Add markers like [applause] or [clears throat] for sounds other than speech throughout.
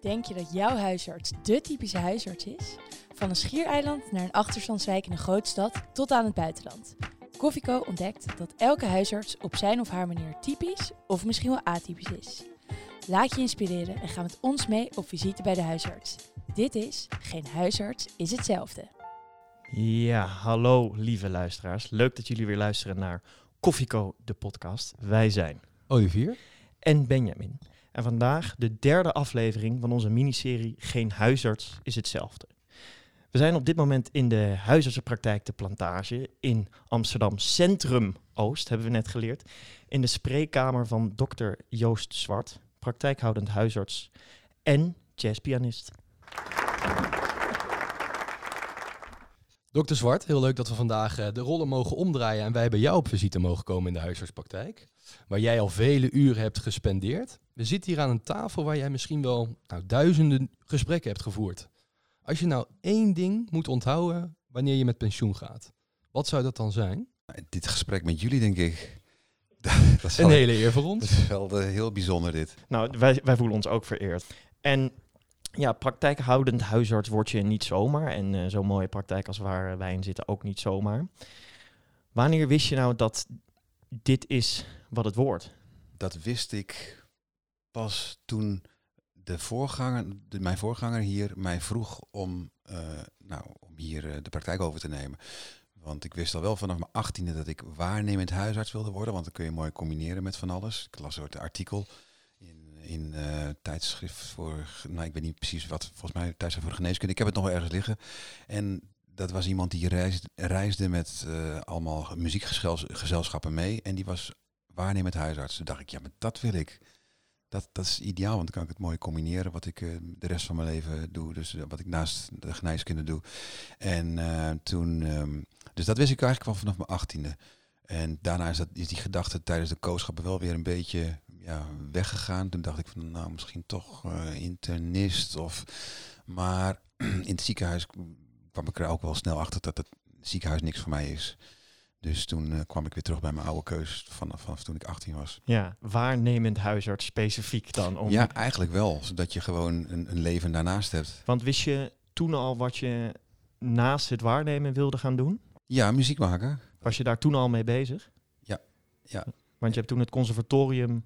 Denk je dat jouw huisarts de typische huisarts is? Van een schiereiland naar een achterstandswijk in een grootstad tot aan het buitenland. Koffieko ontdekt dat elke huisarts op zijn of haar manier typisch of misschien wel atypisch is. Laat je inspireren en ga met ons mee op visite bij de huisarts. Dit is Geen huisarts is hetzelfde. Ja, hallo lieve luisteraars. Leuk dat jullie weer luisteren naar Koffieko, de podcast. Wij zijn Olivier. En Benjamin. En vandaag de derde aflevering van onze miniserie Geen huisarts is hetzelfde. We zijn op dit moment in de huisartsenpraktijk De Plantage in Amsterdam Centrum Oost, hebben we net geleerd. In de spreekkamer van dokter Joost Zwart, praktijkhoudend huisarts en jazzpianist. Dokter Zwart, heel leuk dat we vandaag eh, de rollen mogen omdraaien en wij bij jou op visite mogen komen in de huisartspraktijk. Waar jij al vele uren hebt gespendeerd. We zitten hier aan een tafel waar jij misschien wel nou, duizenden gesprekken hebt gevoerd. Als je nou één ding moet onthouden wanneer je met pensioen gaat, wat zou dat dan zijn? Dit gesprek met jullie, denk ik. [laughs] dat is Een wel, hele eer voor dat ons. is wel eh, heel bijzonder, dit. Nou, wij, wij voelen ons ook vereerd. En ja, praktijkhoudend huisarts word je niet zomaar. En eh, zo'n mooie praktijk als waar wij in zitten ook niet zomaar. Wanneer wist je nou dat dit is wat het wordt? Dat wist ik pas toen de voorganger, de, mijn voorganger hier mij vroeg om, eh, nou, om hier eh, de praktijk over te nemen. Want ik wist al wel vanaf mijn achttiende dat ik waarnemend huisarts wilde worden. Want dan kun je mooi combineren met van alles. Ik las een artikel in, in eh, tijdschrift voor, nou ik weet niet precies wat, volgens mij tijdschrift voor geneeskunde. Ik heb het nog wel ergens liggen. En dat was iemand die reisde, reisde met eh, allemaal muziekgezelschappen mee. En die was waarnemend huisarts. Toen dacht ik, ja, maar dat wil ik. Dat, dat is ideaal, want dan kan ik het mooi combineren wat ik eh, de rest van mijn leven doe. Dus eh, wat ik naast de geneeskunde doe. En eh, toen, ehm, dus dat wist ik eigenlijk wel vanaf mijn achttiende. En daarna is, dat, die gedachte tijdens de kooschappen wel weer een beetje ja, weggegaan. Toen dacht ik van, nou, misschien toch internist of... Maar [clears throat] in het ziekenhuis kwam ik er ook wel snel achter dat het ziekenhuis niks voor mij is. Dus toen eh, kwam ik weer terug bij mijn oude keus vanaf, vanaf toen ik 18 was. Ja, waarnemend huisarts specifiek dan. Om, Ja, eigenlijk wel. Zodat je gewoon een, een leven daarnaast hebt. Want wist je toen al wat je naast het waarnemen wilde gaan doen? Ja, muziek maken. Was je daar toen al mee bezig? Ja, ja. Want je hebt toen het conservatorium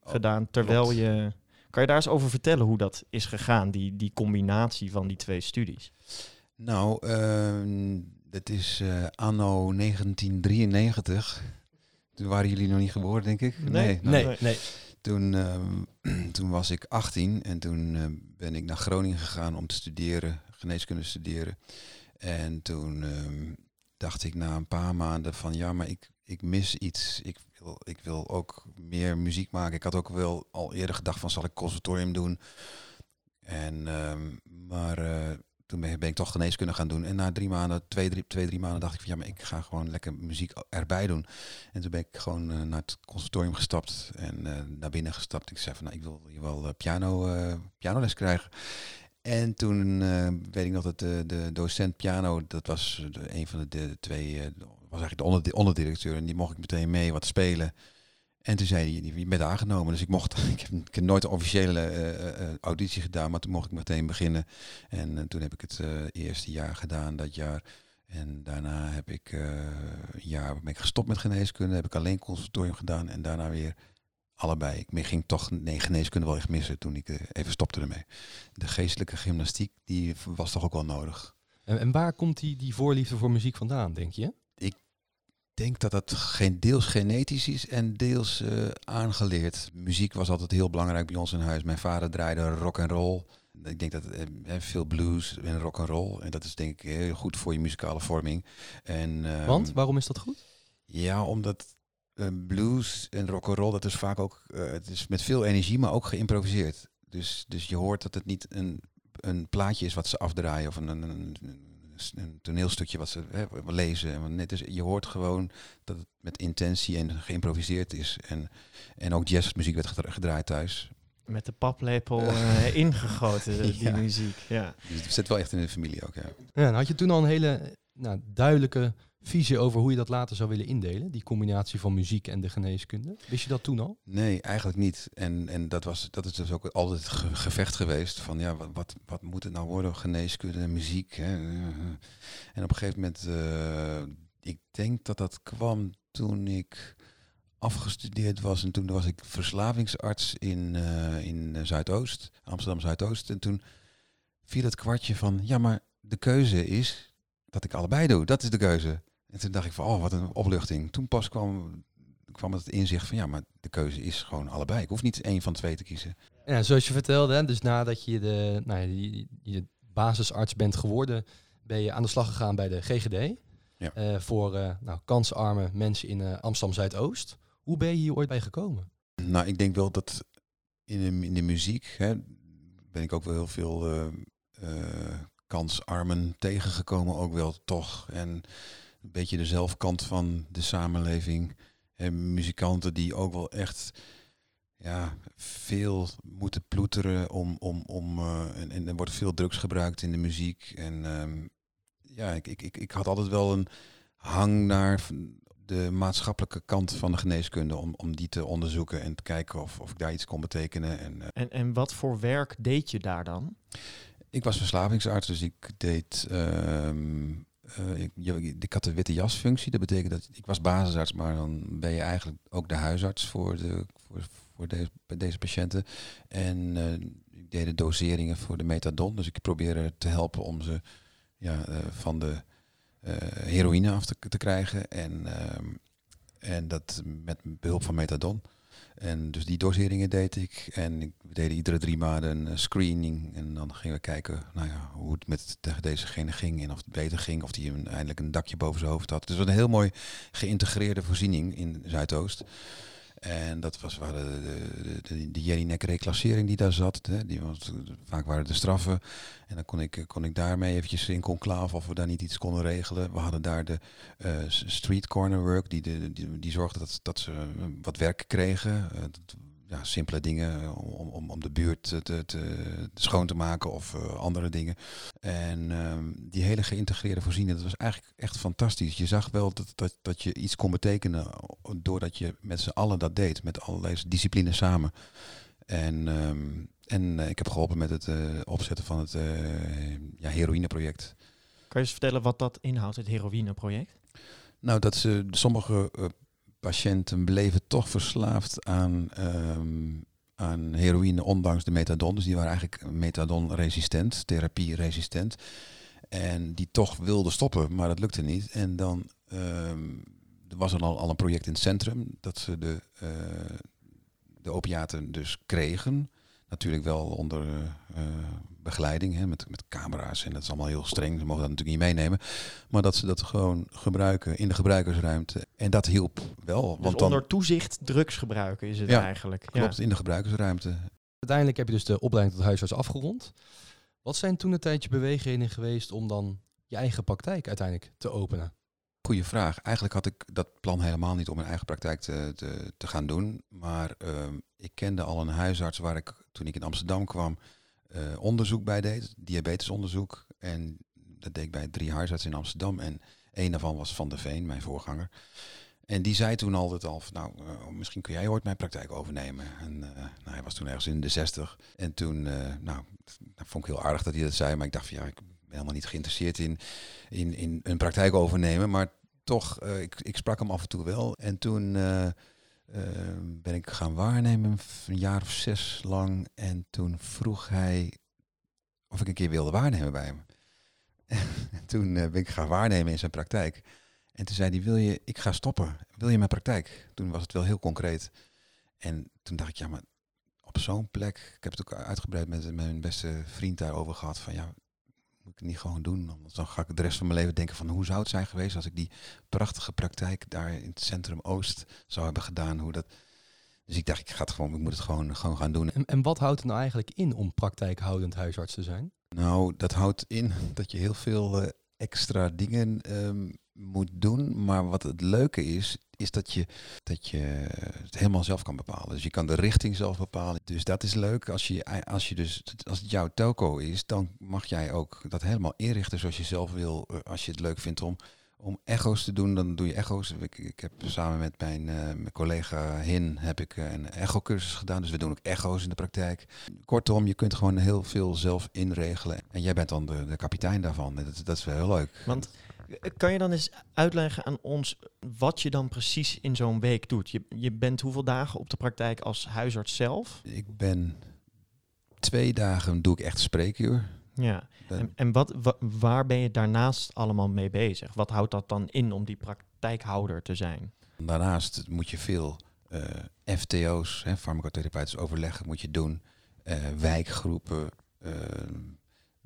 Oh, gedaan, terwijl klopt. je... Kan je daar eens over vertellen hoe dat is gegaan, die, die combinatie van die twee studies? Nou, ehm dat is eh, anno 1993. Toen waren jullie nog niet geboren, denk ik. Nee. Nee, nee. Toen, ehm, [clears throat] toen was ik 18 en toen ehm, ben ik naar Groningen gegaan om te studeren, geneeskunde te studeren. En toen ehm, dacht ik na een paar maanden van ja, maar ik, ik mis iets. Ik wil, ik wil ook meer muziek maken. Ik had ook wel al eerder gedacht van zal ik conservatorium doen. En, ehm, maar eh, toen ben, ik toch geneeskunde gaan doen. En na drie maanden, twee drie, twee, drie maanden dacht ik van ja, maar ik ga gewoon lekker muziek erbij doen. En toen ben ik gewoon eh, naar het conservatorium gestapt en eh, naar binnen gestapt. Ik zei van nou, ik wil hier wel eh, piano, pianoles krijgen. En toen weet ik nog dat de, de docent piano, dat was een van de, de twee, was eigenlijk de onder, onderdirecteur. En die mocht ik meteen mee wat spelen. En toen zei hij, je bent aangenomen. Dus ik mocht, [laughs] ik heb, nooit een officiële eh, eh, auditie gedaan, maar toen mocht ik meteen beginnen. En eh, toen heb ik het eh, eerste jaar gedaan, dat jaar. En daarna heb ik eh, een jaar ben ik gestopt met geneeskunde, heb ik alleen conservatorium gedaan en daarna weer allebei. Ik ging toch nee, geneeskunde wel echt missen toen ik eh, even stopte ermee. De geestelijke gymnastiek, die was toch ook wel nodig. En, en waar komt die, die voorliefde voor muziek vandaan, denk je? Denk dat dat geen, deels genetisch is en deels eh, aangeleerd. Muziek was altijd heel belangrijk bij ons in huis. Mijn vader draaide rock en roll. Ik denk dat eh, veel blues en rock en roll. En dat is denk ik heel goed voor je muzikale vorming. En, ehm, Want, waarom is dat goed? Ja, omdat eh, blues en rock and roll, dat is vaak ook, eh, het is met veel energie, maar ook geïmproviseerd. Dus, dus je hoort dat het niet een, een plaatje is wat ze afdraaien of een, een, een, een toneelstukje wat ze hè, lezen. Want net is, je hoort gewoon dat het met intentie en geïmproviseerd is. En, en ook jazzmuziek werd gedra- gedraaid thuis. Met de paplepel eh, ingegoten, [laughs] die Ja. muziek. Ja. Dus het zit wel echt in de familie ook, ja. Ja, dan had je toen al een hele nou, duidelijke visie over hoe je dat later zou willen indelen? Die combinatie van muziek en de geneeskunde. Wist je dat toen al? Nee, eigenlijk niet. En, en dat, was, dat is dus ook altijd gevecht geweest van ja, wat, wat, wat moet het nou worden? Geneeskunde en muziek. Hè? En op een gegeven moment, eh, ik denk dat dat kwam toen ik afgestudeerd was. En toen was ik verslavingsarts in, eh, in Zuidoost, Amsterdam Zuidoost. En toen viel het kwartje van ja, maar de keuze is dat ik allebei doe. Dat is de keuze. En toen dacht ik van, oh, wat een opluchting. Toen pas kwam, kwam het inzicht van, ja, maar de keuze is gewoon allebei. Ik hoef niet één van twee te kiezen. Ja, zoals je vertelde, dus nadat je de nou ja, je, je basisarts bent geworden, ben je aan de slag gegaan bij de GGD. Ja. eh, voor eh, nou, kansarme mensen in eh, Amsterdam Zuidoost. Hoe ben je hier ooit bij gekomen? Nou, ik denk wel dat in de, in de muziek hè, ben ik ook wel heel veel kansarmen tegengekomen, ook wel toch. En een beetje de zelfkant van de samenleving. En muzikanten die ook wel echt ja, veel moeten ploeteren om, om, om eh, en, en er wordt veel drugs gebruikt in de muziek. En ehm, ja, ik, ik, ik, ik had altijd wel een hang naar de maatschappelijke kant van de geneeskunde om, om die te onderzoeken en te kijken of, of ik daar iets kon betekenen. En, eh, En, en wat voor werk deed je daar dan? ik was verslavingsarts, dus ik deed. ehm, eh, ik, had de witte jasfunctie. Dat betekent dat ik was basisarts, maar dan ben je eigenlijk ook de huisarts voor, de, voor, voor deze, deze patiënten. En eh, ik deed de doseringen voor de methadon. Dus ik probeerde te helpen om ze ja, eh, van de heroïne af te, te krijgen. En, ehm, en dat met behulp van methadon. En dus die doseringen deed ik. En ik deden iedere drie maanden een eh, screening. En dan gingen we kijken nou ja, hoe het met de- dezegene ging. En of het beter ging. Of die eindelijk een dakje boven zijn hoofd had. Dus het was een heel mooi geïntegreerde voorziening in Zuidoost. En dat was waar de, de, de, de Jelinek reclassering die daar zat. Die was, vaak waren de straffen. En dan kon ik, kon ik daarmee eventjes in conclave of we daar niet iets konden regelen. We hadden daar de eh, street corner work. Die, de, die, die zorgde dat, dat ze eh, wat werk kregen. Eh, ja, simpele dingen eh, om, om, om de buurt te, te, te- schoon te maken of eh, andere dingen. En ehm, die hele geïntegreerde voorziening, dat was eigenlijk echt fantastisch. Je zag wel dat, dat, dat je iets kon betekenen doordat je met z'n allen dat deed. Met allerlei disciplines samen. En, ehm, en eh, ik heb geholpen met het eh, opzetten van het eh ja, heroïneproject. Kan je eens vertellen wat dat inhoudt, het heroïneproject? Nou, dat ze sommige eh, patiënten bleven toch verslaafd aan, ehm, aan heroïne, ondanks de methadon. Dus die waren eigenlijk methadon-resistent, therapie-resistent. En die toch wilden stoppen, maar dat lukte niet. En dan ehm, er was er al, al een project in het centrum dat ze de, eh, de opiaten dus kregen. Natuurlijk wel onder eh, begeleiding, hè, met, met camera's. En dat is allemaal heel streng. Ze mogen dat natuurlijk niet meenemen. Maar dat ze dat gewoon gebruiken in de gebruikersruimte. En dat hielp wel. Want Want dan Dus onder toezicht drugs gebruiken is het Ja, eigenlijk. klopt, in de gebruikersruimte. Uiteindelijk heb je dus de opleiding tot huisarts afgerond. Wat zijn toen een tijdje beweegredenen geweest om dan je eigen praktijk uiteindelijk te openen? Goeie vraag. Eigenlijk had ik dat plan helemaal niet om mijn eigen praktijk te, te, te gaan doen. Maar ehm, ik kende al een huisarts waar ik toen ik in Amsterdam kwam eh, onderzoek bij deed. Diabetesonderzoek. En dat deed ik bij drie huisartsen in Amsterdam. En een daarvan was Van der Veen, mijn voorganger. En die zei toen altijd al, nou, eh, misschien kun jij ooit mijn praktijk overnemen. En eh, nou, hij was toen ergens in de zestig. En toen, nou, dat vond ik heel aardig dat hij dat zei. Maar ik dacht van, ja, ik ben helemaal niet geïnteresseerd in, in, in een praktijk overnemen. Maar toch, eh, ik, ik sprak hem af en toe wel. En toen eh, eh, ben ik gaan waarnemen, een jaar of zes lang. En toen vroeg hij of ik een keer wilde waarnemen bij hem. [laughs] en toen ben ik gaan waarnemen in zijn praktijk. En toen zei hij, wil je, ik ga stoppen. Wil je mijn praktijk? Toen was het wel heel concreet. En toen dacht ik, ja, maar op zo'n plek, ik heb het ook uitgebreid met mijn beste vriend daarover gehad, van ja, moet ik het niet gewoon doen? Want dan ga ik de rest van mijn leven denken van hoe zou het zijn geweest als ik die prachtige praktijk daar in het centrum Oost zou hebben gedaan. Hoe dat... Dus ik dacht, ik, ga het gewoon, ik moet het gewoon, gewoon gaan doen. En, en wat houdt het nou eigenlijk in om praktijkhoudend huisarts te zijn? Nou, dat houdt in [laughs] dat je heel veel eh, extra dingen ehm, moet doen. Maar wat het leuke is, is dat je, dat je het helemaal zelf kan bepalen. Dus je kan de richting zelf bepalen. Dus dat is leuk. Als, je, als, je dus, als het jouw telco is, dan mag jij ook dat helemaal inrichten zoals je zelf wil. eh, Als je het leuk vindt om om echo's te doen, dan doe je echo's. Ik, ik heb samen met mijn, eh, mijn collega Hin heb ik eh, een echo-cursus gedaan. Dus we doen ook echo's in de praktijk. Kortom, je kunt gewoon heel veel zelf inregelen. En jij bent dan de, de kapitein daarvan. Dat, dat is wel heel leuk. Want kan je dan eens uitleggen aan ons wat je dan precies in zo'n week doet? Je, je bent hoeveel dagen op de praktijk als huisarts zelf? Ik ben twee dagen doe ik echt spreekuur. Ja. En, en wat, wa- waar ben je daarnaast allemaal mee bezig? Wat houdt dat dan in om die praktijkhouder te zijn? Daarnaast moet je veel eh, FTO's, hè, farmacotherapeutisch overleggen, moet je doen. Eh, wijkgroepen, eh,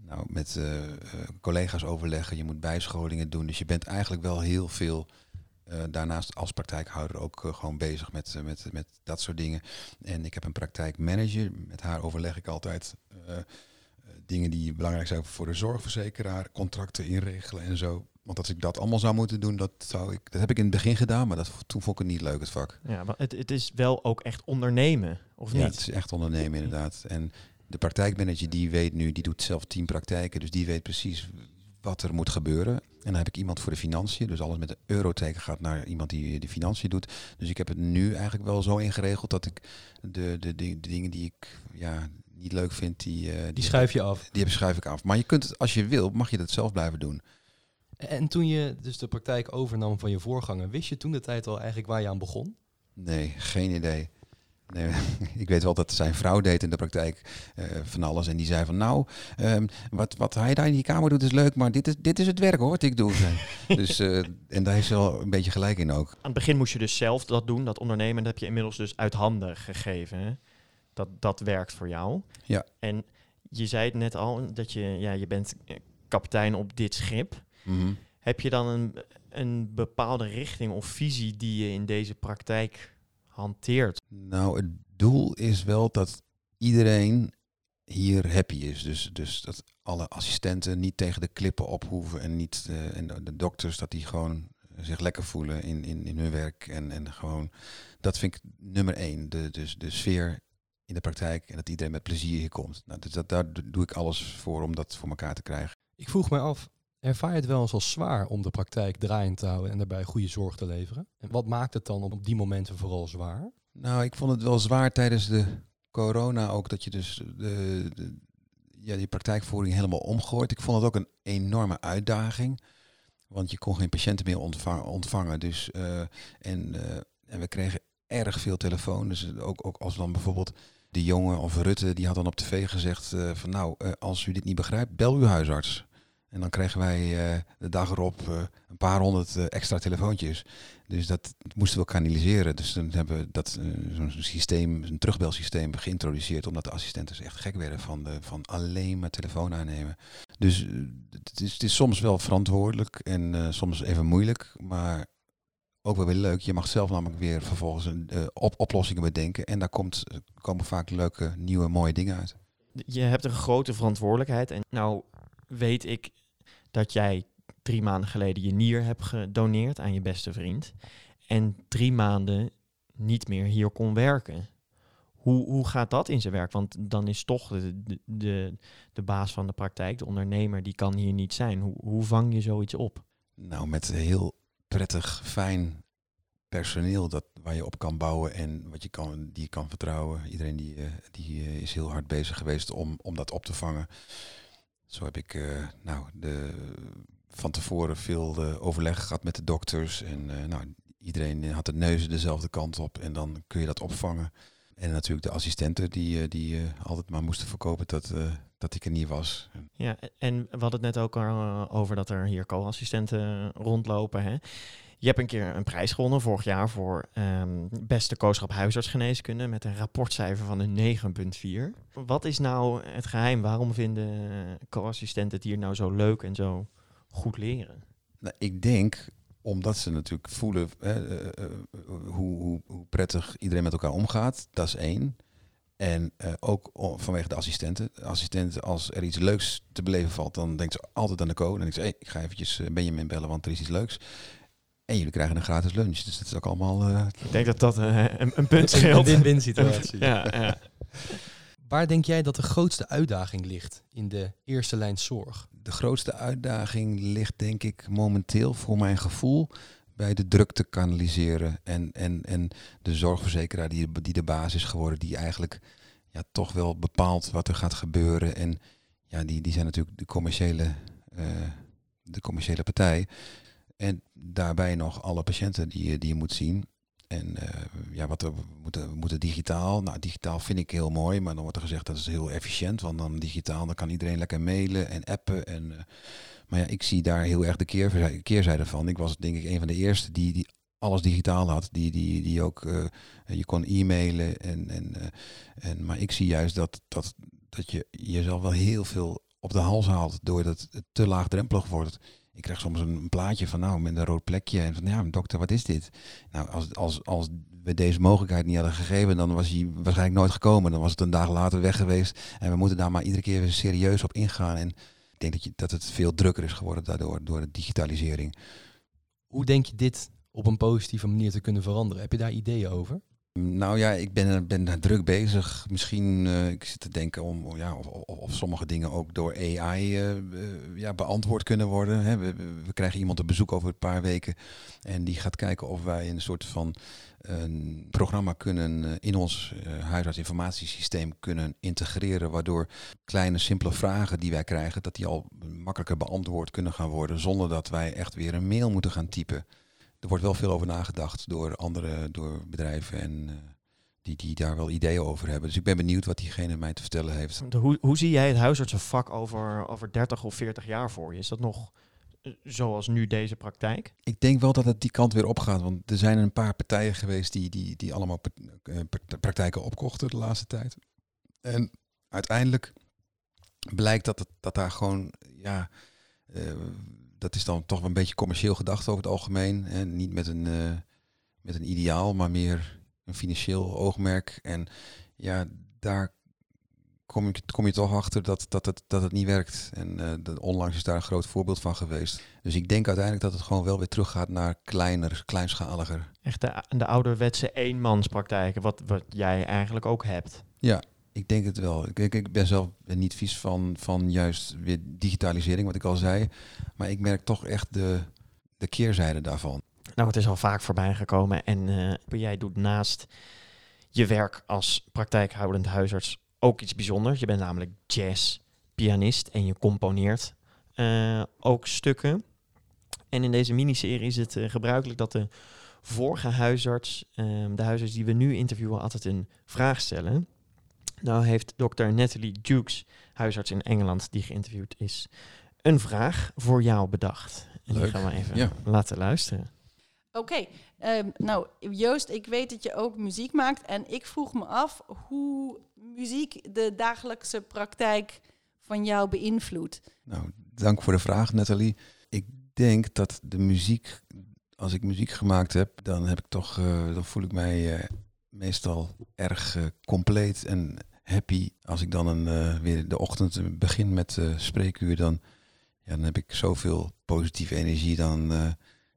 nou, met eh, eh, collega's overleggen. Je moet bijscholingen doen. Dus je bent eigenlijk wel heel veel eh, daarnaast als praktijkhouder ook gewoon bezig met, met, met dat soort dingen. En ik heb een praktijkmanager. Met haar overleg ik altijd dingen die belangrijk zijn voor de zorgverzekeraar, contracten inregelen en zo. Want als ik dat allemaal zou moeten doen, dat, zou ik, dat heb ik in het begin gedaan, maar dat, toen vond ik het niet leuk, het vak. Ja, maar het, het is wel ook echt ondernemen, of ja, niet? het is echt ondernemen inderdaad. En de praktijkmanager die weet nu, die doet zelf tien praktijken, dus die weet precies wat er moet gebeuren. En dan heb ik iemand voor de financiën, dus alles met de euroteken gaat naar iemand die de financiën doet. Dus ik heb het nu eigenlijk wel zo ingeregeld dat ik de, de, de, de dingen die ik ja, niet leuk vind, die, eh, Die schuif je af. die schuif ik af. Maar je kunt het, als je wil, mag je dat zelf blijven doen. En toen je dus de praktijk overnam van je voorganger, wist je toen de tijd al eigenlijk waar je aan begon? Nee, geen idee. Nee, [laughs] ik weet wel dat zijn vrouw deed in de praktijk eh, van alles. En die zei van nou, ehm, wat, wat hij daar in die kamer doet is leuk, maar dit is, dit is het werk hoor, wat ik doe. [laughs] dus, eh, en daar heeft ze wel een beetje gelijk in ook. Aan het begin moest je dus zelf dat doen, dat ondernemen. Dat heb je inmiddels dus uit handen gegeven. Hè? Dat, dat werkt voor jou. Ja. En je zei het net al, dat je, ja, je bent eh, kapitein op dit schip. Mhm. Heb je dan een, een bepaalde richting of visie die je in deze praktijk hanteert? Nou, het doel is wel dat iedereen hier happy is. Dus, dus dat alle assistenten niet tegen de klippen op hoeven en niet eh, en de, de dokters dat die gewoon zich lekker voelen in, in, in hun werk. En, en gewoon, dat vind ik nummer één. De, dus de sfeer in de praktijk en dat iedereen met plezier hier komt. Nou, dus dat, daar doe ik alles voor om dat voor elkaar te krijgen. Ik vroeg mij af, ervaar je het wel eens als zwaar om de praktijk draaiend te houden en daarbij goede zorg te leveren? En wat maakt het dan op die momenten vooral zwaar? Nou, ik vond het wel zwaar tijdens de corona ook dat je dus de, ja, die praktijkvoering helemaal omgooit. Ik vond het ook een enorme uitdaging. Want je kon geen patiënten meer ontvangen. dus, eh, en, eh, en we kregen erg veel telefoon. Dus ook, ook als dan bijvoorbeeld de jongen of Rutte, die had dan op tv gezegd eh, van nou, als u dit niet begrijpt, bel uw huisarts. En dan kregen wij eh, de dag erop eh, een paar honderd eh, extra telefoontjes. Dus dat moesten we kanaliseren. Dus dan hebben we dat zo'n systeem, een terugbelsysteem geïntroduceerd, omdat de assistenten echt gek werden van, de, van alleen maar telefoon aannemen. Dus het is, het is soms wel verantwoordelijk en soms even moeilijk, maar ook wel weer leuk. Je mag zelf namelijk weer vervolgens een, op, oplossingen bedenken en daar komt, komen vaak leuke, nieuwe, mooie dingen uit. Je hebt een grote verantwoordelijkheid. En nou weet ik dat jij drie maanden geleden je nier hebt gedoneerd aan je beste vriend. En drie maanden niet meer hier kon werken. Hoe, hoe gaat dat in zijn werk? Want dan is toch de, de, de, baas van de praktijk, de ondernemer, die kan hier niet zijn. Hoe, hoe vang je zoiets op? Nou, met heel prettig, fijn personeel dat, waar je op kan bouwen en wat je kan, die je kan vertrouwen. Iedereen die, eh, die eh, is heel hard bezig geweest om, om dat op te vangen. Zo heb ik eh, nou, de, van tevoren veel eh, overleg gehad met de dokters. En eh, nou, iedereen had de neuzen dezelfde kant op en dan kun je dat opvangen. En natuurlijk de assistenten die, die altijd maar moesten verkopen dat, dat ik er niet was. Ja, en we hadden het net ook al over dat er hier co-assistenten rondlopen. Hè? Je hebt een keer een prijs gewonnen vorig jaar voor ehm, beste kooschap huisartsgeneeskunde met een rapportcijfer van een 9,4. Wat is nou het geheim? Waarom vinden co-assistenten het hier nou zo leuk en zo goed leren? Nou, ik denk omdat ze natuurlijk voelen hè, eh, eh, hoe, hoe, prettig iedereen met elkaar omgaat. Dat is één. En eh, ook vanwege de assistenten. De assistenten, als er iets leuks te beleven valt, dan denkt ze altijd aan de co. Dan denkt ze, hey, ik ga eventjes Benjamin bellen, want er is iets leuks. En jullie krijgen een gratis lunch. Dus dat is ook allemaal... eh, Ik denk dat dat eh, een, een punt Een scheelt. win-win situatie. [laughs] ja, ja. Waar denk jij dat de grootste uitdaging ligt in de eerste lijn zorg? De grootste uitdaging ligt denk ik momenteel voor mijn gevoel bij de druk te kanaliseren. En, en, en de zorgverzekeraar die, die de basis is geworden, die eigenlijk ja, toch wel bepaalt wat er gaat gebeuren. En ja, die, die zijn natuurlijk de commerciële, eh, de commerciële partij. En daarbij nog alle patiënten die, je- die je moet zien. En eh, ja, wat we moeten, we moeten digitaal. Nou, digitaal vind ik heel mooi, maar dan wordt er gezegd dat is heel efficiënt. Want dan digitaal, dan kan iedereen lekker mailen en appen. En, eh, maar ja, ik zie daar heel erg de keer, keerzijde van. Ik was denk ik een van de eerste die, die alles digitaal had. Die, die, die ook, eh, je kon e-mailen. En, en, en, maar ik zie juist dat, dat, dat je jezelf wel heel veel op de hals haalt. Doordat het te laagdrempelig wordt. Ik krijg soms een plaatje van nou met een rood plekje. En van ja, dokter, wat is dit? Nou, als, als, als we deze mogelijkheid niet hadden gegeven, dan was hij waarschijnlijk nooit gekomen. Dan was het een dag later weg geweest. En we moeten daar maar iedere keer weer serieus op ingaan. En ik denk dat, je, dat het veel drukker is geworden daardoor, door de digitalisering. Hoe denk je dit op een positieve manier te kunnen veranderen? Heb je daar ideeën over? Nou ja, ik ben, ben daar druk bezig. Misschien, eh, ik zit te denken om ja, of, of, of sommige dingen ook door AI eh, ja, beantwoord kunnen worden. Hè. We, krijgen iemand op bezoek over een paar weken en die gaat kijken of wij een soort van een programma kunnen eh, in ons huisartsinformatiesysteem kunnen integreren, waardoor kleine simpele vragen die wij krijgen, dat die al makkelijker beantwoord kunnen gaan worden, zonder dat wij echt weer een mail moeten gaan typen. Er wordt wel veel over nagedacht door andere, door bedrijven en eh, die, die daar wel ideeën over hebben. Dus ik ben benieuwd wat diegene mij te vertellen heeft. De- Hoe, hoe zie jij het huisartsenvak over, over 30 of 40 jaar voor je? Is dat nog eh, zoals nu deze praktijk? Ik denk wel dat het die kant weer opgaat. Want er zijn een paar partijen geweest die, die, die allemaal eh, pra- praktijken opkochten de laatste tijd. En uiteindelijk blijkt dat, het, dat daar gewoon, ja, dat is dan toch wel een beetje commercieel gedacht over het algemeen. En niet met een, eh, met een ideaal, maar meer een financieel oogmerk. En ja, daar kom je, kom je toch achter dat, dat, het, dat het niet werkt. En eh, de, onlangs is daar een groot voorbeeld van geweest. Dus ik denk uiteindelijk dat het gewoon wel weer teruggaat naar kleiner, kleinschaliger. Echt de, de ouderwetse eenmanspraktijken, wat, wat jij eigenlijk ook hebt. Ik denk het wel. Ik, ik, ben zelf niet vies van, van juist weer digitalisering, wat ik al zei. Maar ik merk toch echt de, de keerzijde daarvan. Nou, het is al vaak voorbij gekomen en eh, jij doet naast je werk als praktijkhoudend huisarts ook iets bijzonders. Je bent namelijk jazzpianist en je componeert eh, ook stukken. En in deze miniserie is het eh, gebruikelijk dat de vorige huisarts, ehm, de huisarts die we nu interviewen, altijd een vraag stellen. Nou heeft dokter Natalie Dukes, huisarts in Engeland die geïnterviewd is, een vraag voor jou bedacht. En die gaan we even Ja. laten luisteren. Oké, ehm, nou Joost, ik weet dat je ook muziek maakt en ik vroeg me af hoe muziek de dagelijkse praktijk van jou beïnvloedt. Nou, dank voor de vraag, Nathalie. Ik denk dat de muziek, als ik muziek gemaakt heb, dan heb ik toch, eh, dan voel ik mij eh, meestal erg eh, compleet en happy. Als ik dan een, eh, weer de ochtend begin met eh spreekuur, dan, ja, dan heb ik zoveel positieve energie. Dan, eh,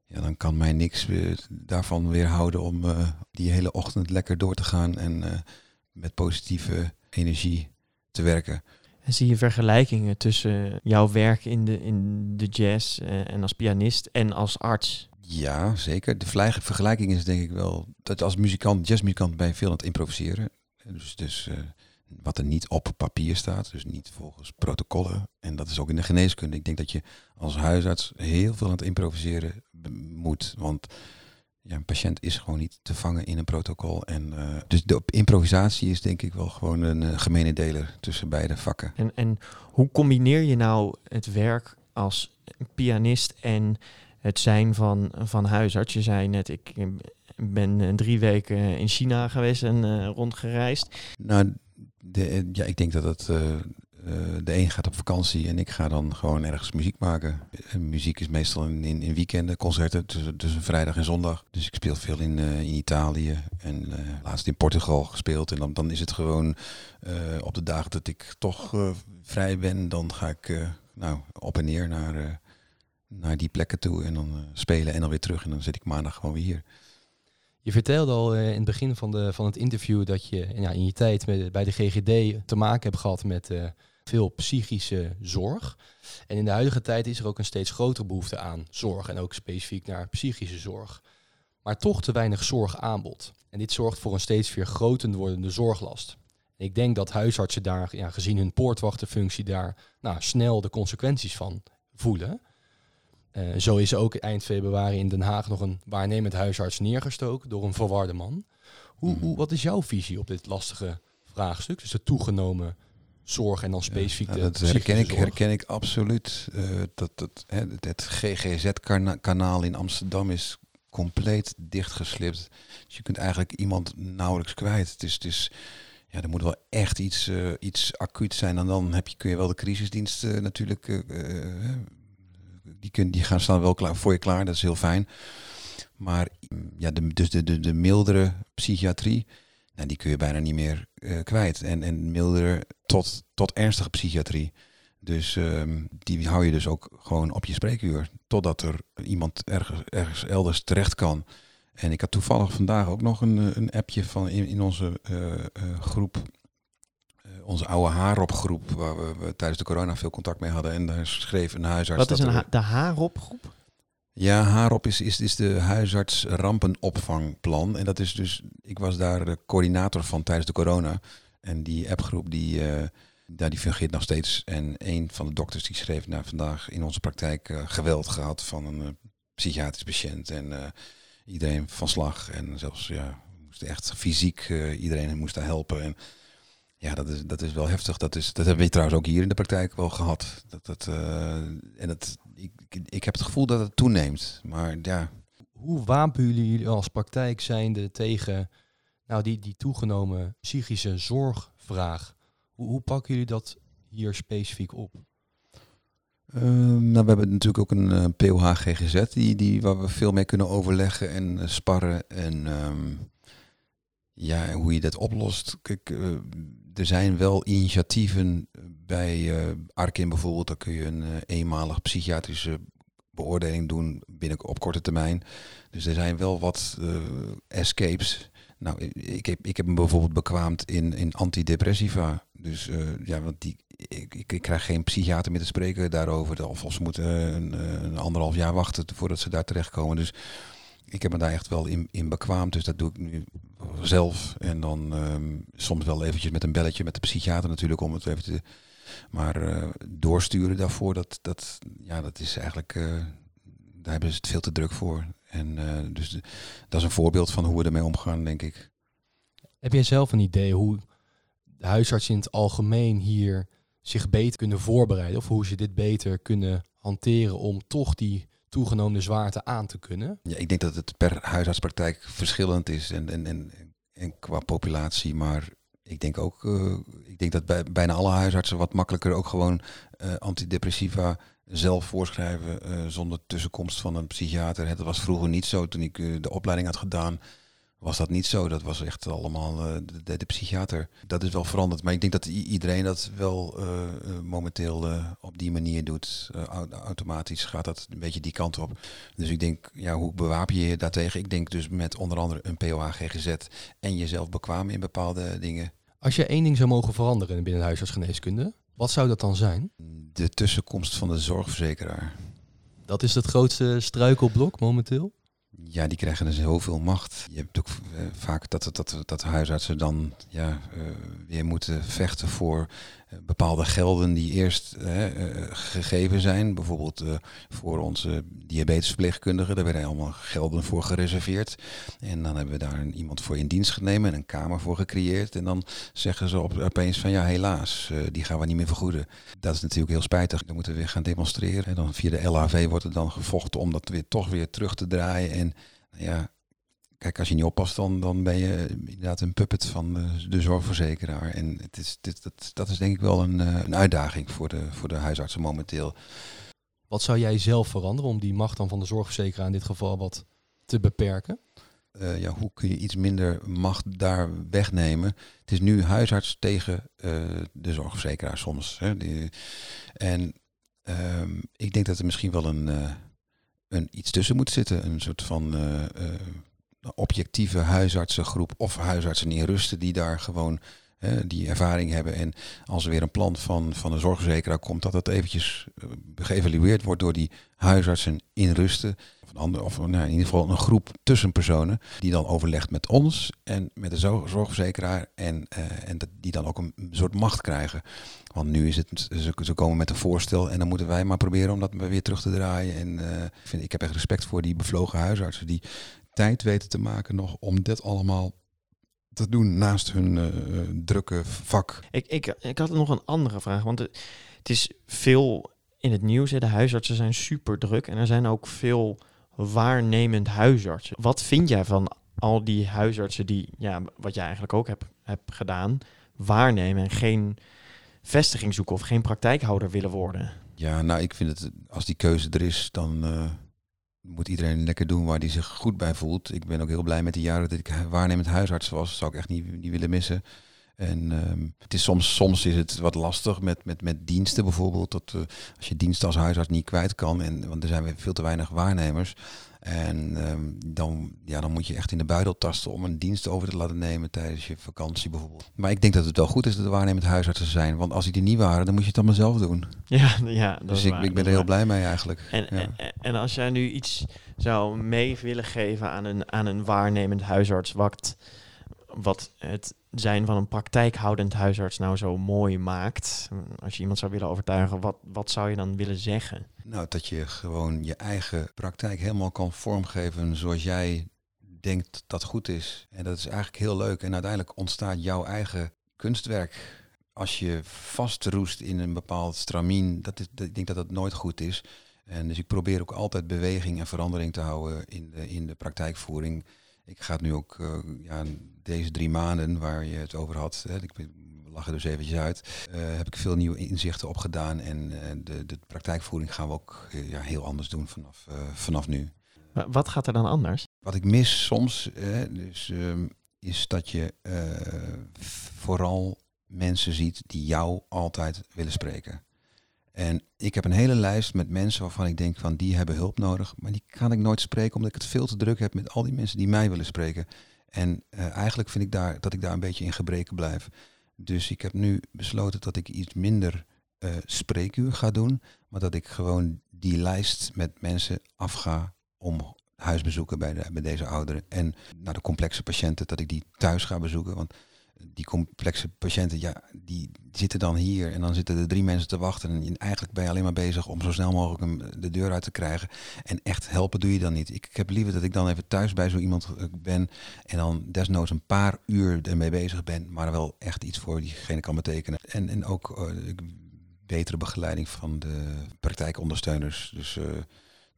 ja, dan kan mij niks weer, daarvan weerhouden om die hele ochtend lekker door te gaan en met positieve energie te werken. En zie je vergelijkingen tussen jouw werk in de, in de jazz en als pianist en als arts? Ja, zeker. De vergelijking is denk ik wel dat als muzikant, jazzmuzikant ben je veel aan het improviseren. Dus, dus wat er niet op papier staat, dus niet volgens protocollen. En dat is ook in de geneeskunde. Ik denk dat je als huisarts heel veel aan het improviseren moet. Want ja, een patiënt is gewoon niet te vangen in een protocol. En, eh, dus de improvisatie is denk ik wel gewoon een eh, gemene deler tussen beide vakken. En, en hoe combineer je nou het werk als pianist en het zijn van, van huisarts? Je zei net, ik ben eh, drie weken in China geweest en eh, rondgereisd. Nou, de, eh, ja, ik denk dat het. eh, eh, de een gaat op vakantie en ik ga dan gewoon ergens muziek maken. En muziek is meestal in, in, weekenden, concerten tussen, vrijdag en zondag. Dus ik speel veel in, in Italië en laatst in Portugal gespeeld. En dan, dan is het gewoon op de dagen dat ik toch vrij ben, dan ga ik nou, op en neer naar, naar die plekken toe en dan spelen en dan weer terug. En dan zit ik maandag gewoon weer hier. Je vertelde al eh, in het begin van, de, van het interview dat je ja, in je tijd bij de GGD te maken hebt gehad met eh, veel psychische zorg. En in de huidige tijd is er ook een steeds grotere behoefte aan zorg en ook specifiek naar psychische zorg. Maar toch te weinig zorgaanbod. En dit zorgt voor een steeds weer groter wordende zorglast. En ik denk dat huisartsen daar, ja, gezien hun poortwachterfunctie, daar nou, snel de consequenties van voelen. Eh, zo is ook eind februari in Den Haag nog een waarnemend huisarts neergestoken door een verwarde man. Hoe, Mhm. hoe, wat is jouw visie op dit lastige vraagstuk? Dus de toegenomen zorg en dan specifiek Ja, de dat psychische herken ik, herken ik absoluut. Eh, dat, dat, hè, het GGZ-kanaal in Amsterdam is compleet dichtgeslipt. Dus je kunt eigenlijk iemand nauwelijks kwijt. Het is, het is, ja, er moet wel echt iets, eh, iets acuut zijn. En dan heb je, kun je wel de crisisdienst eh, natuurlijk... die, die gaan staan wel klaar, voor je klaar, dat is heel fijn. Maar ja, de, dus de, de, de mildere psychiatrie, nou, die kun je bijna niet meer eh, kwijt. En, en mildere tot, tot ernstige psychiatrie. Dus ehm, die hou je dus ook gewoon op je spreekuur. Totdat er iemand ergens, elders terecht kan. En ik had toevallig vandaag ook nog een, eh, een appje van in, onze eh, groep. Onze oude haaropgroep, waar we, we tijdens de corona veel contact mee hadden. En daar schreef een huisarts. Wat is dat een ha- de haaropgroep? ja, Haarop is, is, is de huisarts rampenopvangplan. En dat is dus, ik was daar de coördinator van tijdens de corona. En die appgroep die, eh, ja, die fungeert nog steeds. En een van de dokters die schreef nou, vandaag in onze praktijk eh, geweld gehad van een eh, psychiatrisch patiënt. En iedereen van slag. En zelfs ja, we moesten echt fysiek, iedereen moest daar helpen. En ja, dat is, dat is wel heftig. Dat, is, dat hebben we trouwens ook hier in de praktijk wel gehad. Dat, dat, eh, en dat, ik, ik- heb het gevoel dat het toeneemt. Maar ja, Hoe wapen jullie als praktijk zijnde tegen nou, die, die toegenomen psychische zorgvraag? Hoe, hoe pakken jullie dat hier specifiek op? Ehm, nou, we hebben natuurlijk ook een eh, POH-GGZ die, die, waar we veel mee kunnen overleggen en eh, sparren. En ehm, ja, hoe je dat oplost. Kijk, eh, er zijn wel initiatieven bij eh Arkin bijvoorbeeld. Daar kun je een eh, eenmalig psychiatrische beoordeling doen binnen op korte termijn. Dus er zijn wel wat eh, escapes. Nou, ik- heb, ik heb me bijvoorbeeld bekwaamd in, in antidepressiva. Dus ja, want die, ik, ik, krijg geen psychiater meer te spreken daarover. Of, of ze moeten een, een anderhalf jaar wachten voordat ze daar terechtkomen. Dus ik heb me daar echt wel in, in bekwaamd. Dus dat doe ik nu zelf. En dan ehm, soms wel eventjes met een belletje met de psychiater natuurlijk om het even te... Maar eh, doorsturen daarvoor, dat, dat, ja, dat is eigenlijk... eh, daar hebben ze het veel te druk voor. En eh, dus dat is een voorbeeld van hoe we ermee omgaan, denk ik. Heb jij zelf een idee hoe de huisartsen in het algemeen hier zich beter kunnen voorbereiden? Of hoe ze dit beter kunnen hanteren om toch die toegenomen zwaarte aan te kunnen? Ja, ik denk dat het per huisartspraktijk verschillend is en, en, en, en qua populatie. Maar ik denk ook, eh, ik denk dat bij bijna alle huisartsen wat makkelijker ook gewoon eh, antidepressiva zelf voorschrijven eh, zonder tussenkomst van een psychiater. Het was vroeger niet zo. Toen ik de opleiding had gedaan, was dat niet zo. Dat was echt allemaal eh, de, de, psychiater. Dat is wel veranderd. Maar ik denk dat iedereen dat wel eh, eh, momenteel op die manier doet. Au- automatisch gaat dat een beetje die kant op. Dus ik denk, ja, hoe bewapen je je daartegen? Ik denk dus met onder andere een POH-GGZ en jezelf bekwamen in bepaalde dingen. Als je één ding zou mogen veranderen binnen de huisartsgeneeskunde, wat zou dat dan zijn? De tussenkomst van de zorgverzekeraar. Dat is het grootste struikelblok momenteel. Ja, die krijgen dus heel veel macht. Je hebt ook eh, vaak dat, dat, dat, dat huisartsen dan ja, eh, weer moeten vechten voor bepaalde gelden die eerst eh, eh, gegeven zijn. Bijvoorbeeld eh, voor onze diabetesverpleegkundigen. Daar werden allemaal gelden voor gereserveerd. En dan hebben we daar iemand voor in dienst genomen en een kamer voor gecreëerd. En dan zeggen ze op, opeens van ja, helaas, eh, die gaan we niet meer vergoeden. Dat is natuurlijk heel spijtig. Dan moeten we weer gaan demonstreren. En dan via de LHV wordt er dan gevochten om dat weer toch weer terug te draaien. En nou ja, kijk, als je niet oppast, dan, dan ben je inderdaad een puppet van de, de zorgverzekeraar. En het is, dit, dat, dat is denk ik wel een, eh, een uitdaging voor de, voor de huisartsen momenteel. Wat zou jij zelf veranderen om die macht dan van de zorgverzekeraar in dit geval wat te beperken? Eh, ja, hoe kun je iets minder macht daar wegnemen? Het is nu huisarts tegen eh, de zorgverzekeraar soms. Hè? Die, en ehm, ik denk dat er misschien wel een, een iets tussen moet zitten. Een soort van, objectieve huisartsengroep of huisartsen in rusten die daar gewoon die ervaring hebben. En als er weer een plan van, van een zorgverzekeraar komt, dat dat eventjes eh, geëvalueerd wordt door die huisartsen in rusten. Een ander, of nou, in ieder geval een groep tussenpersonen die dan overlegt met ons en met de zo- zorgverzekeraar. En, eh, en die dan ook een soort macht krijgen. Want nu is het, ze, komen met een voorstel en dan moeten wij maar proberen om dat weer terug te draaien. En eh, ik, vind, ik heb echt respect voor die bevlogen huisartsen die tijd weten te maken nog om dit allemaal te doen naast hun eh, drukke vak. Ik, ik, ik had nog een andere vraag, want het, het is veel in het nieuws. Hè. De huisartsen zijn super druk en er zijn ook veel waarnemend huisartsen. Wat vind jij van al die huisartsen die, ja, wat jij eigenlijk ook hebt, hebt gedaan, waarnemen en geen vestiging zoeken of geen praktijkhouder willen worden? Ja, nou, ik vind het, als die keuze er is, dan eh, moet iedereen lekker doen waar hij zich goed bij voelt. Ik ben ook heel blij met de jaren dat ik waarnemend huisarts was. Dat zou ik echt niet, niet willen missen. En ehm, het is soms, soms is het wat lastig met, met, met diensten bijvoorbeeld. Dat, eh, als je diensten als huisarts niet kwijt kan, en, want er zijn weer veel te weinig waarnemers. En ehm, dan, ja, dan moet je echt in de buidel tasten om een dienst over te laten nemen tijdens je vakantie bijvoorbeeld. Maar ik denk dat het wel goed is dat er waarnemend huisartsen zijn. Want als die er niet waren, dan moet je het allemaal zelf doen. [laughs] Ja, ja dat dus ik, waar, ik ben er heel waar. blij mee eigenlijk. En, Ja. en, en als jij nu iets zou mee willen geven aan een, aan een waarnemend huisarts, wat, wat het zijn van een praktijkhoudend huisarts nou zo mooi maakt, als je iemand zou willen overtuigen, wat, wat zou je dan willen zeggen? Nou, dat je gewoon je eigen praktijk helemaal kan vormgeven zoals jij denkt dat goed is. En dat is eigenlijk heel leuk. En uiteindelijk ontstaat jouw eigen kunstwerk. Als je vastroest in een bepaald stramien, dat is, ik denk dat dat nooit goed is. En dus ik probeer ook altijd beweging en verandering te houden in de, in de praktijkvoering. Ik ga het nu ook, eh, ja, deze drie maanden waar je het over had, hè, ik lachen dus eventjes uit, eh, heb ik veel nieuwe inzichten opgedaan. En eh, de, de praktijkvoering gaan we ook ja, heel anders doen vanaf, vanaf nu. Wa- Wat gaat er dan anders? Wat ik mis soms, hè, dus, ehm, is dat je vooral mensen ziet die jou altijd willen spreken. En ik heb een hele lijst met mensen waarvan ik denk van die hebben hulp nodig, maar die kan ik nooit spreken omdat ik het veel te druk heb met al die mensen die mij willen spreken. En eh, eigenlijk vind ik daar dat ik daar een beetje in gebreken blijf. Dus ik heb nu besloten dat ik iets minder eh, spreekuur ga doen, maar dat ik gewoon die lijst met mensen afga om huisbezoeken bij, de, bij deze ouderen. En naar de complexe patiënten, dat ik die thuis ga bezoeken. Want die complexe patiënten, ja, die zitten dan hier en dan zitten er drie mensen te wachten. En eigenlijk ben je alleen maar bezig om zo snel mogelijk hem de deur uit te krijgen. En echt helpen doe je dan niet. Ik, heb liever dat ik dan even thuis bij zo iemand eh, ben en dan desnoods een paar uur ermee bezig ben, maar wel echt iets voor diegene kan betekenen. En, en ook eh, betere begeleiding van de praktijkondersteuners. Dus eh,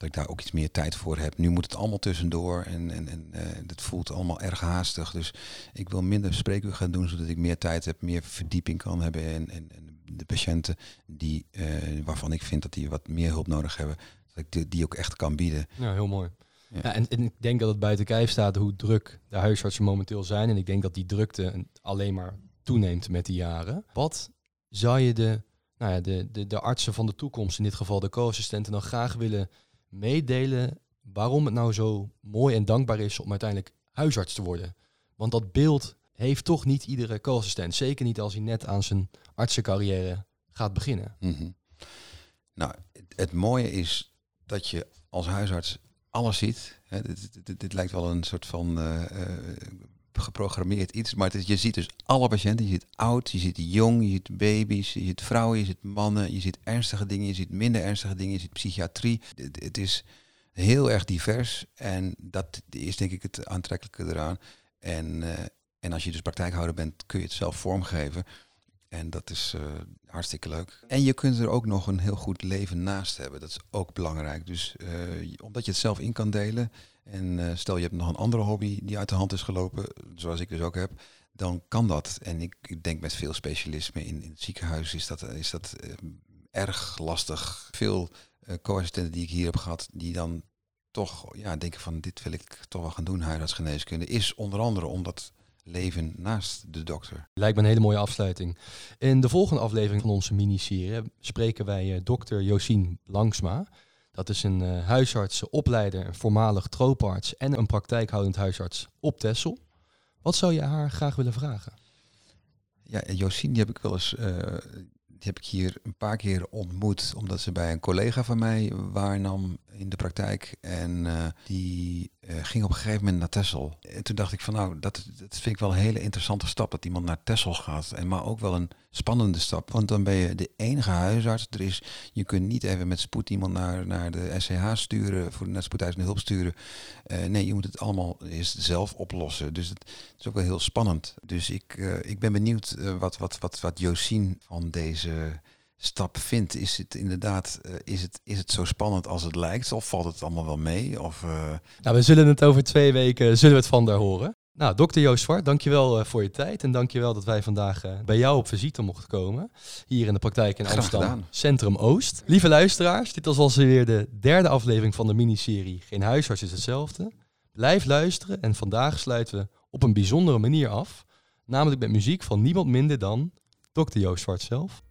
dat ik daar ook iets meer tijd voor heb. Nu moet het allemaal tussendoor en, en, en eh, het voelt allemaal erg haastig. Dus ik wil minder spreekuur gaan doen, zodat ik meer tijd heb, meer verdieping kan hebben. En, en, en de patiënten die, eh, waarvan ik vind dat die wat meer hulp nodig hebben, dat ik die, die ook echt kan bieden. Ja, heel mooi. Ja. Ja, en, en ik denk dat het buiten kijf staat hoe druk de huisartsen momenteel zijn. En ik denk dat die drukte alleen maar toeneemt met de jaren. Wat zou je de, nou ja, de, de, de artsen van de toekomst, in dit geval de co-assistenten, dan graag willen meedelen waarom het nou zo mooi en dankbaar is om uiteindelijk huisarts te worden? Want dat beeld heeft toch niet iedere co-assistent. Zeker niet als hij net aan zijn artsencarrière gaat beginnen. Mhm. Nou, het, mooie is dat je als huisarts alles ziet. Dit, dit- dit lijkt wel een soort van eh, eh, geprogrammeerd iets, maar je ziet dus alle patiënten. Je ziet oud, je ziet jong, je ziet baby's, je ziet vrouwen, je ziet mannen, je ziet ernstige dingen, je ziet minder ernstige dingen, je ziet psychiatrie. Het, is heel erg divers en dat is denk ik het aantrekkelijke eraan. En, eh, en als je dus praktijkhouder bent, kun je het zelf vormgeven. En dat is eh, hartstikke leuk. En je kunt er ook nog een heel goed leven naast hebben. Dat is ook belangrijk. Dus eh, omdat je het zelf in kan delen. En eh, stel je hebt nog een andere hobby die uit de hand is gelopen, zoals ik dus ook heb, dan kan dat. En ik, denk met veel specialisme in, in het ziekenhuis is dat, is dat eh, erg lastig. Veel eh co-assistenten die ik hier heb gehad, die dan toch ja, denken van dit wil ik toch wel gaan doen, huisartsgeneeskunde, is onder andere omdat leven naast de dokter. Lijkt me een hele mooie afsluiting. In de volgende aflevering van onze miniserie spreken wij dokter Josien Langsma. Dat is een uh, huisarts, opleider, een voormalig trooparts en een praktijkhoudend huisarts op Tessel. Wat zou je haar graag willen vragen? Ja, Josien, die heb ik wel eens uh, die heb ik hier een paar keer ontmoet, omdat ze bij een collega van mij waarnam in de praktijk. En uh, die ging op een gegeven moment naar Tessel. En toen dacht ik van nou, dat, dat vind ik wel een hele interessante stap dat iemand naar Tessel gaat. En maar ook wel een spannende stap, want dan ben je de enige huisarts. Er is, je kunt niet even met spoed iemand naar, naar de SCH sturen, voor naar spoedeisende hulp sturen. Uh, nee, je moet het allemaal eerst zelf oplossen. Dus het, is ook wel heel spannend. Dus ik, ik ben benieuwd wat, wat, wat, wat Josien van deze stap vindt. Is het inderdaad, uh, is, het, is het zo spannend als het lijkt? Of valt het allemaal wel mee? Of, uh... Nou, we zullen het over twee weken, zullen we het van daar horen. Nou, dokter Joost Zwart, dankjewel uh, voor je tijd. En dankjewel dat wij vandaag bij jou op visite mochten komen. Hier in de praktijk in Amsterdam, Centrum Oost. Lieve luisteraars, dit was alweer de derde aflevering van de miniserie Geen huisarts is hetzelfde. Blijf luisteren en vandaag sluiten we op een bijzondere manier af. Namelijk met muziek van niemand minder dan dokter Joost Zwart zelf.